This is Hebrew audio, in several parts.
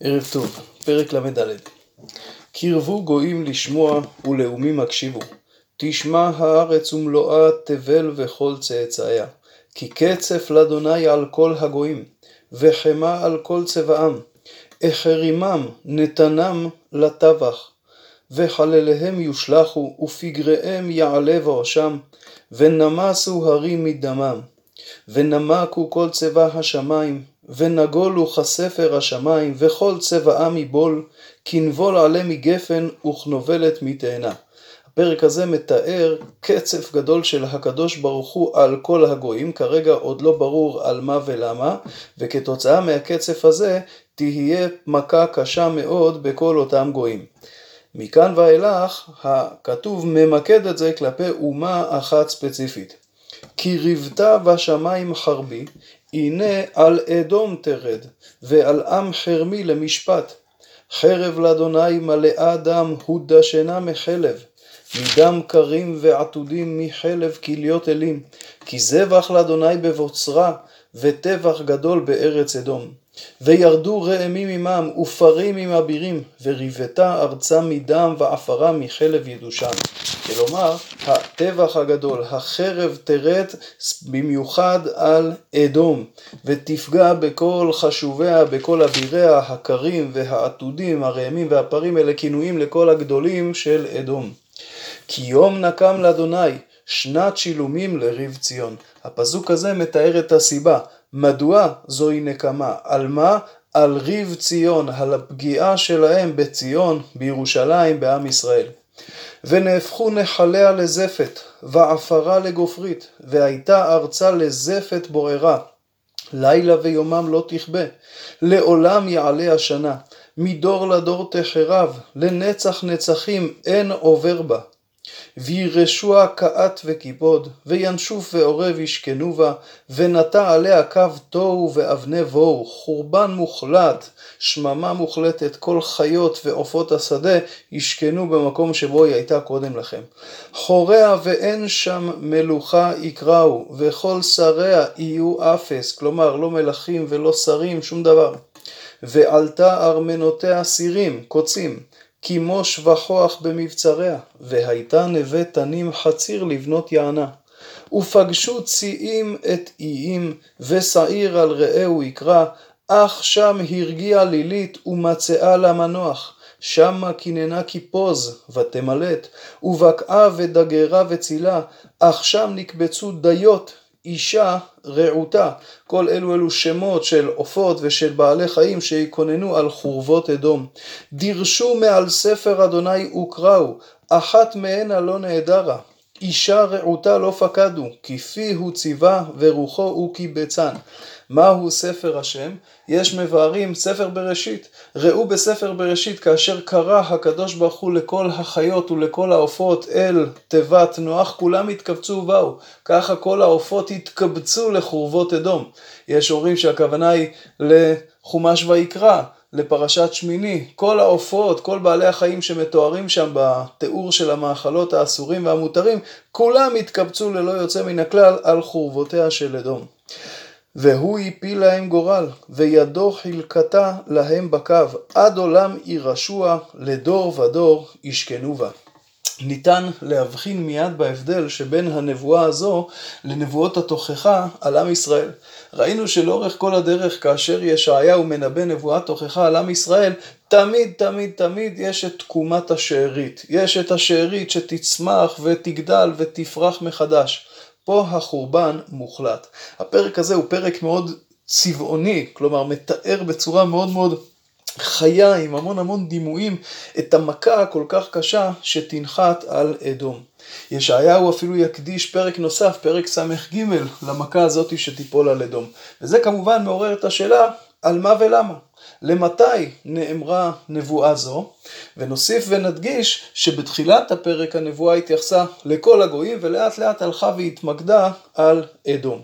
ערב טוב, פרק ל"ד. קרבו גויים לשמוע ולאומים הקשיבו. תשמע הארץ ומלואה תבל וכל צאצאיה. כי קצף לאדוני על כל הגויים וחמה על כל צבאם. החרימם נתנם לטבח וחלליהם יושלכו ופגריהם יעלה בראשם ונמסו הרים מדמם ונמקו כל צבא השמיים ונגולו כספר השמיים וכל צבאם יבול כנבול עלה מגפן וכנובלת מתאנה. הפרק הזה מתאר קצף גדול של הקדוש ברוך הוא על כל הגויים, כרגע עוד לא ברור על מה ולמה, וכתוצאה מהקצף הזה תהיה מכה קשה מאוד בכל אותם גויים. מכאן ואילך הכתוב ממקד את זה כלפי אומה אחת ספציפית. כי ריבתה בשמיים חרבי, הנה על אדום תרד, ועל עם חרמי למשפט. חרב לאדוני מלאה דם, הוא דשנה מחלב. מדם קרים ועתודים מחלב כליות אלים. כי זבח לאדוני בבוצרה, וטבח גדול בארץ אדום. וירדו ראמים עמם, ופרים עם אבירים, וריבתה ארצה מדם ועפרה מחלב ידושן. כלומר, הטבח הגדול, החרב תרד במיוחד על אדום, ותפגע בכל חשוביה, בכל אביריה, הקרים והעתודים, הראמים והפרים, אלה כינויים לכל הגדולים של אדום. כי יום נקם לאדוני, שנת שילומים לריב ציון. הפסוק הזה מתאר את הסיבה. מדוע זוהי נקמה? על מה? על ריב ציון, על הפגיעה שלהם בציון, בירושלים, בעם ישראל. ונהפכו נחליה לזפת, ועפרה לגופרית, והייתה ארצה לזפת בוערה. לילה ויומם לא תכבה, לעולם יעלה השנה, מדור לדור תחרב, לנצח נצחים אין עובר בה. וירשוה קאת וקיפוד, וינשוף ועורב ישכנו בה, ונטע עליה קו תוהו ואבני בור, חורבן מוחלט, שממה מוחלטת, כל חיות ועופות השדה ישכנו במקום שבו היא הייתה קודם לכם. חוריה ואין שם מלוכה יקראו, וכל שריה יהיו אפס, כלומר לא מלכים ולא שרים, שום דבר. ועלתה ארמנותיה סירים, קוצים, כימוש וכוח במבצריה, והייתה נווה תנים חציר לבנות יענה. ופגשו ציים את איים, ושעיר על רעהו יקרא, אך שם הרגיעה לילית ומצאה לה מנוח. שמה קיננה כיפוז ותמלט, ובקעה ודגרה וצילה, אך שם נקבצו דיות אישה רעותה. כל אלו אלו שמות של עופות ושל בעלי חיים שיקוננו על חורבות אדום. דירשו מעל ספר אדוני וקראו, אחת מהנה לא נעדרה. אישה רעותה לא פקדו, כי פי הוא ציווה ורוחו הוא קיבצן. מהו ספר השם? יש מבארים ספר בראשית. ראו בספר בראשית כאשר קרא הקדוש ברוך הוא לכל החיות ולכל העופות אל תיבת נוח, כולם התקבצו ובאו. ככה כל העופות התקבצו לחורבות אדום. יש אומרים שהכוונה היא לחומש ויקרא. לפרשת שמיני, כל העופות, כל בעלי החיים שמתוארים שם בתיאור של המאכלות האסורים והמותרים, כולם התקבצו ללא יוצא מן הכלל על חורבותיה של אדום. והוא הפיל להם גורל, וידו חלקתה להם בקו, עד עולם ירשוע, לדור ודור ישכנו בה. ניתן להבחין מיד בהבדל שבין הנבואה הזו לנבואות התוכחה על עם ישראל. ראינו שלאורך כל הדרך כאשר ישעיהו מנבא נבואת תוכחה על עם ישראל, תמיד תמיד תמיד יש את תקומת השארית. יש את השארית שתצמח ותגדל ותפרח מחדש. פה החורבן מוחלט. הפרק הזה הוא פרק מאוד צבעוני, כלומר מתאר בצורה מאוד מאוד חיה עם המון המון דימויים את המכה הכל כך קשה שתנחת על אדום. ישעיהו אפילו יקדיש פרק נוסף, פרק ס"ג, למכה הזאת שתיפול על אדום. וזה כמובן מעורר את השאלה על מה ולמה. למתי נאמרה נבואה זו? ונוסיף ונדגיש שבתחילת הפרק הנבואה התייחסה לכל הגויים ולאט לאט הלכה והתמקדה על אדום.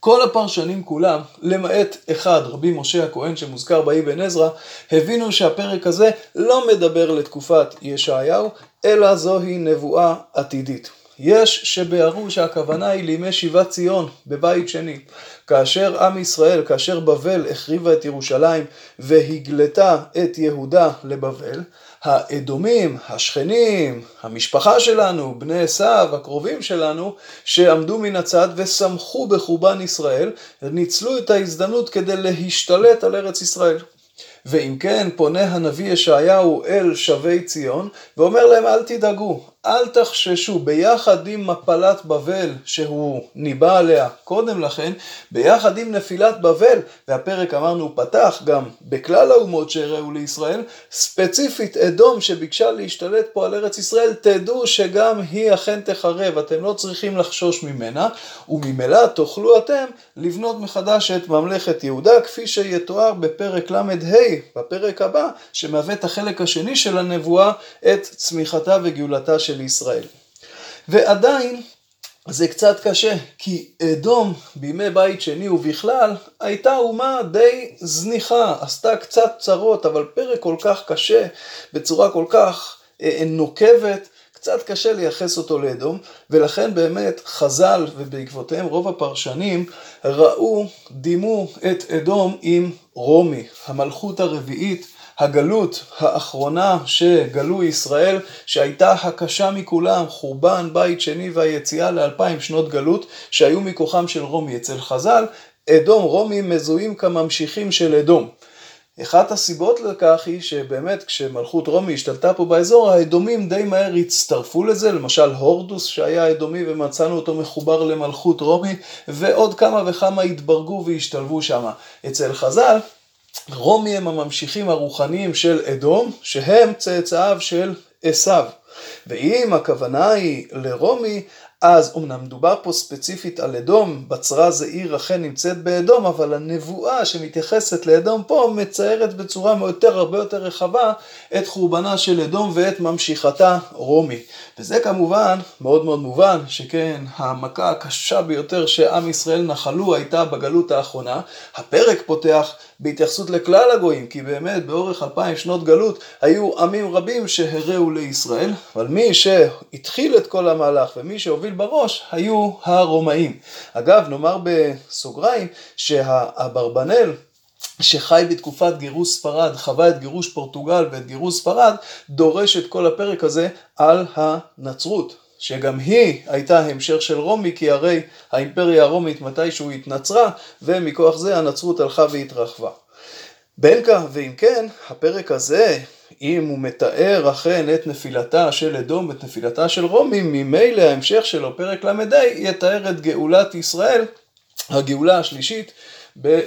כל הפרשנים כולם, למעט אחד, רבי משה הכהן שמוזכר באבן עזרא, הבינו שהפרק הזה לא מדבר לתקופת ישעיהו, אלא זוהי נבואה עתידית. יש שביארו שהכוונה היא לימי שיבת ציון בבית שני. כאשר עם ישראל, כאשר בבל החריבה את ירושלים והגלתה את יהודה לבבל, האדומים, השכנים, המשפחה שלנו, בני עשיו, הקרובים שלנו, שעמדו מן הצד ושמחו בחורבן ישראל, ניצלו את ההזדמנות כדי להשתלט על ארץ ישראל. ואם כן, פונה הנביא ישעיהו אל שבי ציון, ואומר להם אל תדאגו, אל תחששו, ביחד עם מפלת בבל שהוא ניבא עליה קודם לכן, ביחד עם נפילת בבל, והפרק אמרנו פתח גם בכלל האומות שהראו לישראל, ספציפית אדום שביקשה להשתלט פה על ארץ ישראל, תדעו שגם היא אכן תחרב, אתם לא צריכים לחשוש ממנה, וממילא תוכלו אתם לבנות מחדש את ממלכת יהודה, כפי שיתואר בפרק ל"ה, בפרק הבא, שמהווה את החלק השני של הנבואה, את צמיחתה וגאולתה של ישראל. ועדיין זה קצת קשה, כי אדום בימי בית שני ובכלל הייתה אומה די זניחה, עשתה קצת צרות, אבל פרק כל כך קשה, בצורה כל כך אה, נוקבת, קצת קשה לייחס אותו לאדום, ולכן באמת חז"ל ובעקבותיהם רוב הפרשנים ראו, דימו את אדום עם רומי, המלכות הרביעית הגלות האחרונה שגלו ישראל, שהייתה הקשה מכולם, חורבן בית שני והיציאה לאלפיים שנות גלות, שהיו מכוחם של רומי. אצל חז"ל, אדום רומי מזוהים כממשיכים של אדום. אחת הסיבות לכך היא שבאמת כשמלכות רומי השתלטה פה באזור, האדומים די מהר הצטרפו לזה, למשל הורדוס שהיה אדומי ומצאנו אותו מחובר למלכות רומי, ועוד כמה וכמה התברגו והשתלבו שם. אצל חז"ל, רומי הם הממשיכים הרוחניים של אדום, שהם צאצאיו של עשיו. ואם הכוונה היא לרומי, אז אמנם מדובר פה ספציפית על אדום, בצרה זה עיר אכן נמצאת באדום, אבל הנבואה שמתייחסת לאדום פה מציירת בצורה יותר, הרבה יותר רחבה את חורבנה של אדום ואת ממשיכתה רומי. וזה כמובן מאוד מאוד מובן שכן המכה הקשה ביותר שעם ישראל נחלו הייתה בגלות האחרונה. הפרק פותח בהתייחסות לכלל הגויים, כי באמת באורך אלפיים שנות גלות היו עמים רבים שהרעו לישראל, אבל מי שהתחיל את כל המהלך ומי שהוביל בראש היו הרומאים. אגב, נאמר בסוגריים שהאברבנאל שחי בתקופת גירוש ספרד, חווה את גירוש פורטוגל ואת גירוש ספרד, דורש את כל הפרק הזה על הנצרות. שגם היא הייתה המשך של רומי, כי הרי האימפריה הרומית מתישהו התנצרה, ומכוח זה הנצרות הלכה והתרחבה. בין כך ואם כן, הפרק הזה, אם הוא מתאר אכן את נפילתה של אדום, את נפילתה של רומי, ממילא ההמשך שלו, פרק ל"ה, יתאר את גאולת ישראל, הגאולה השלישית,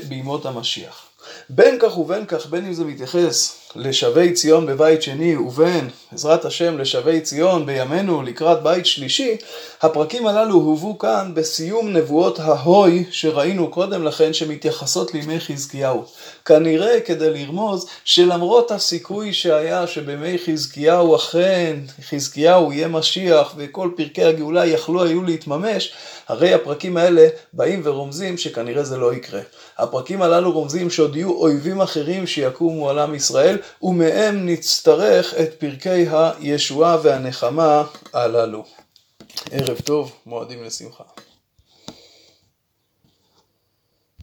בימות המשיח. בין כך ובין כך, בין אם זה מתייחס לשבי ציון בבית שני ובין, בעזרת השם, לשבי ציון בימינו לקראת בית שלישי, הפרקים הללו הובאו כאן בסיום נבואות ההוי שראינו קודם לכן שמתייחסות לימי חזקיהו. כנראה כדי לרמוז שלמרות הסיכוי שהיה שבימי חזקיהו אכן חזקיהו יהיה משיח וכל פרקי הגאולה יכלו היו להתממש, הרי הפרקים האלה באים ורומזים שכנראה זה לא יקרה. הפרקים הללו רומזים שעוד יהיו אויבים אחרים שיקומו על עם ישראל, ומהם נצטרך את פרקי הישועה והנחמה הללו. ערב טוב, מועדים לשמחה.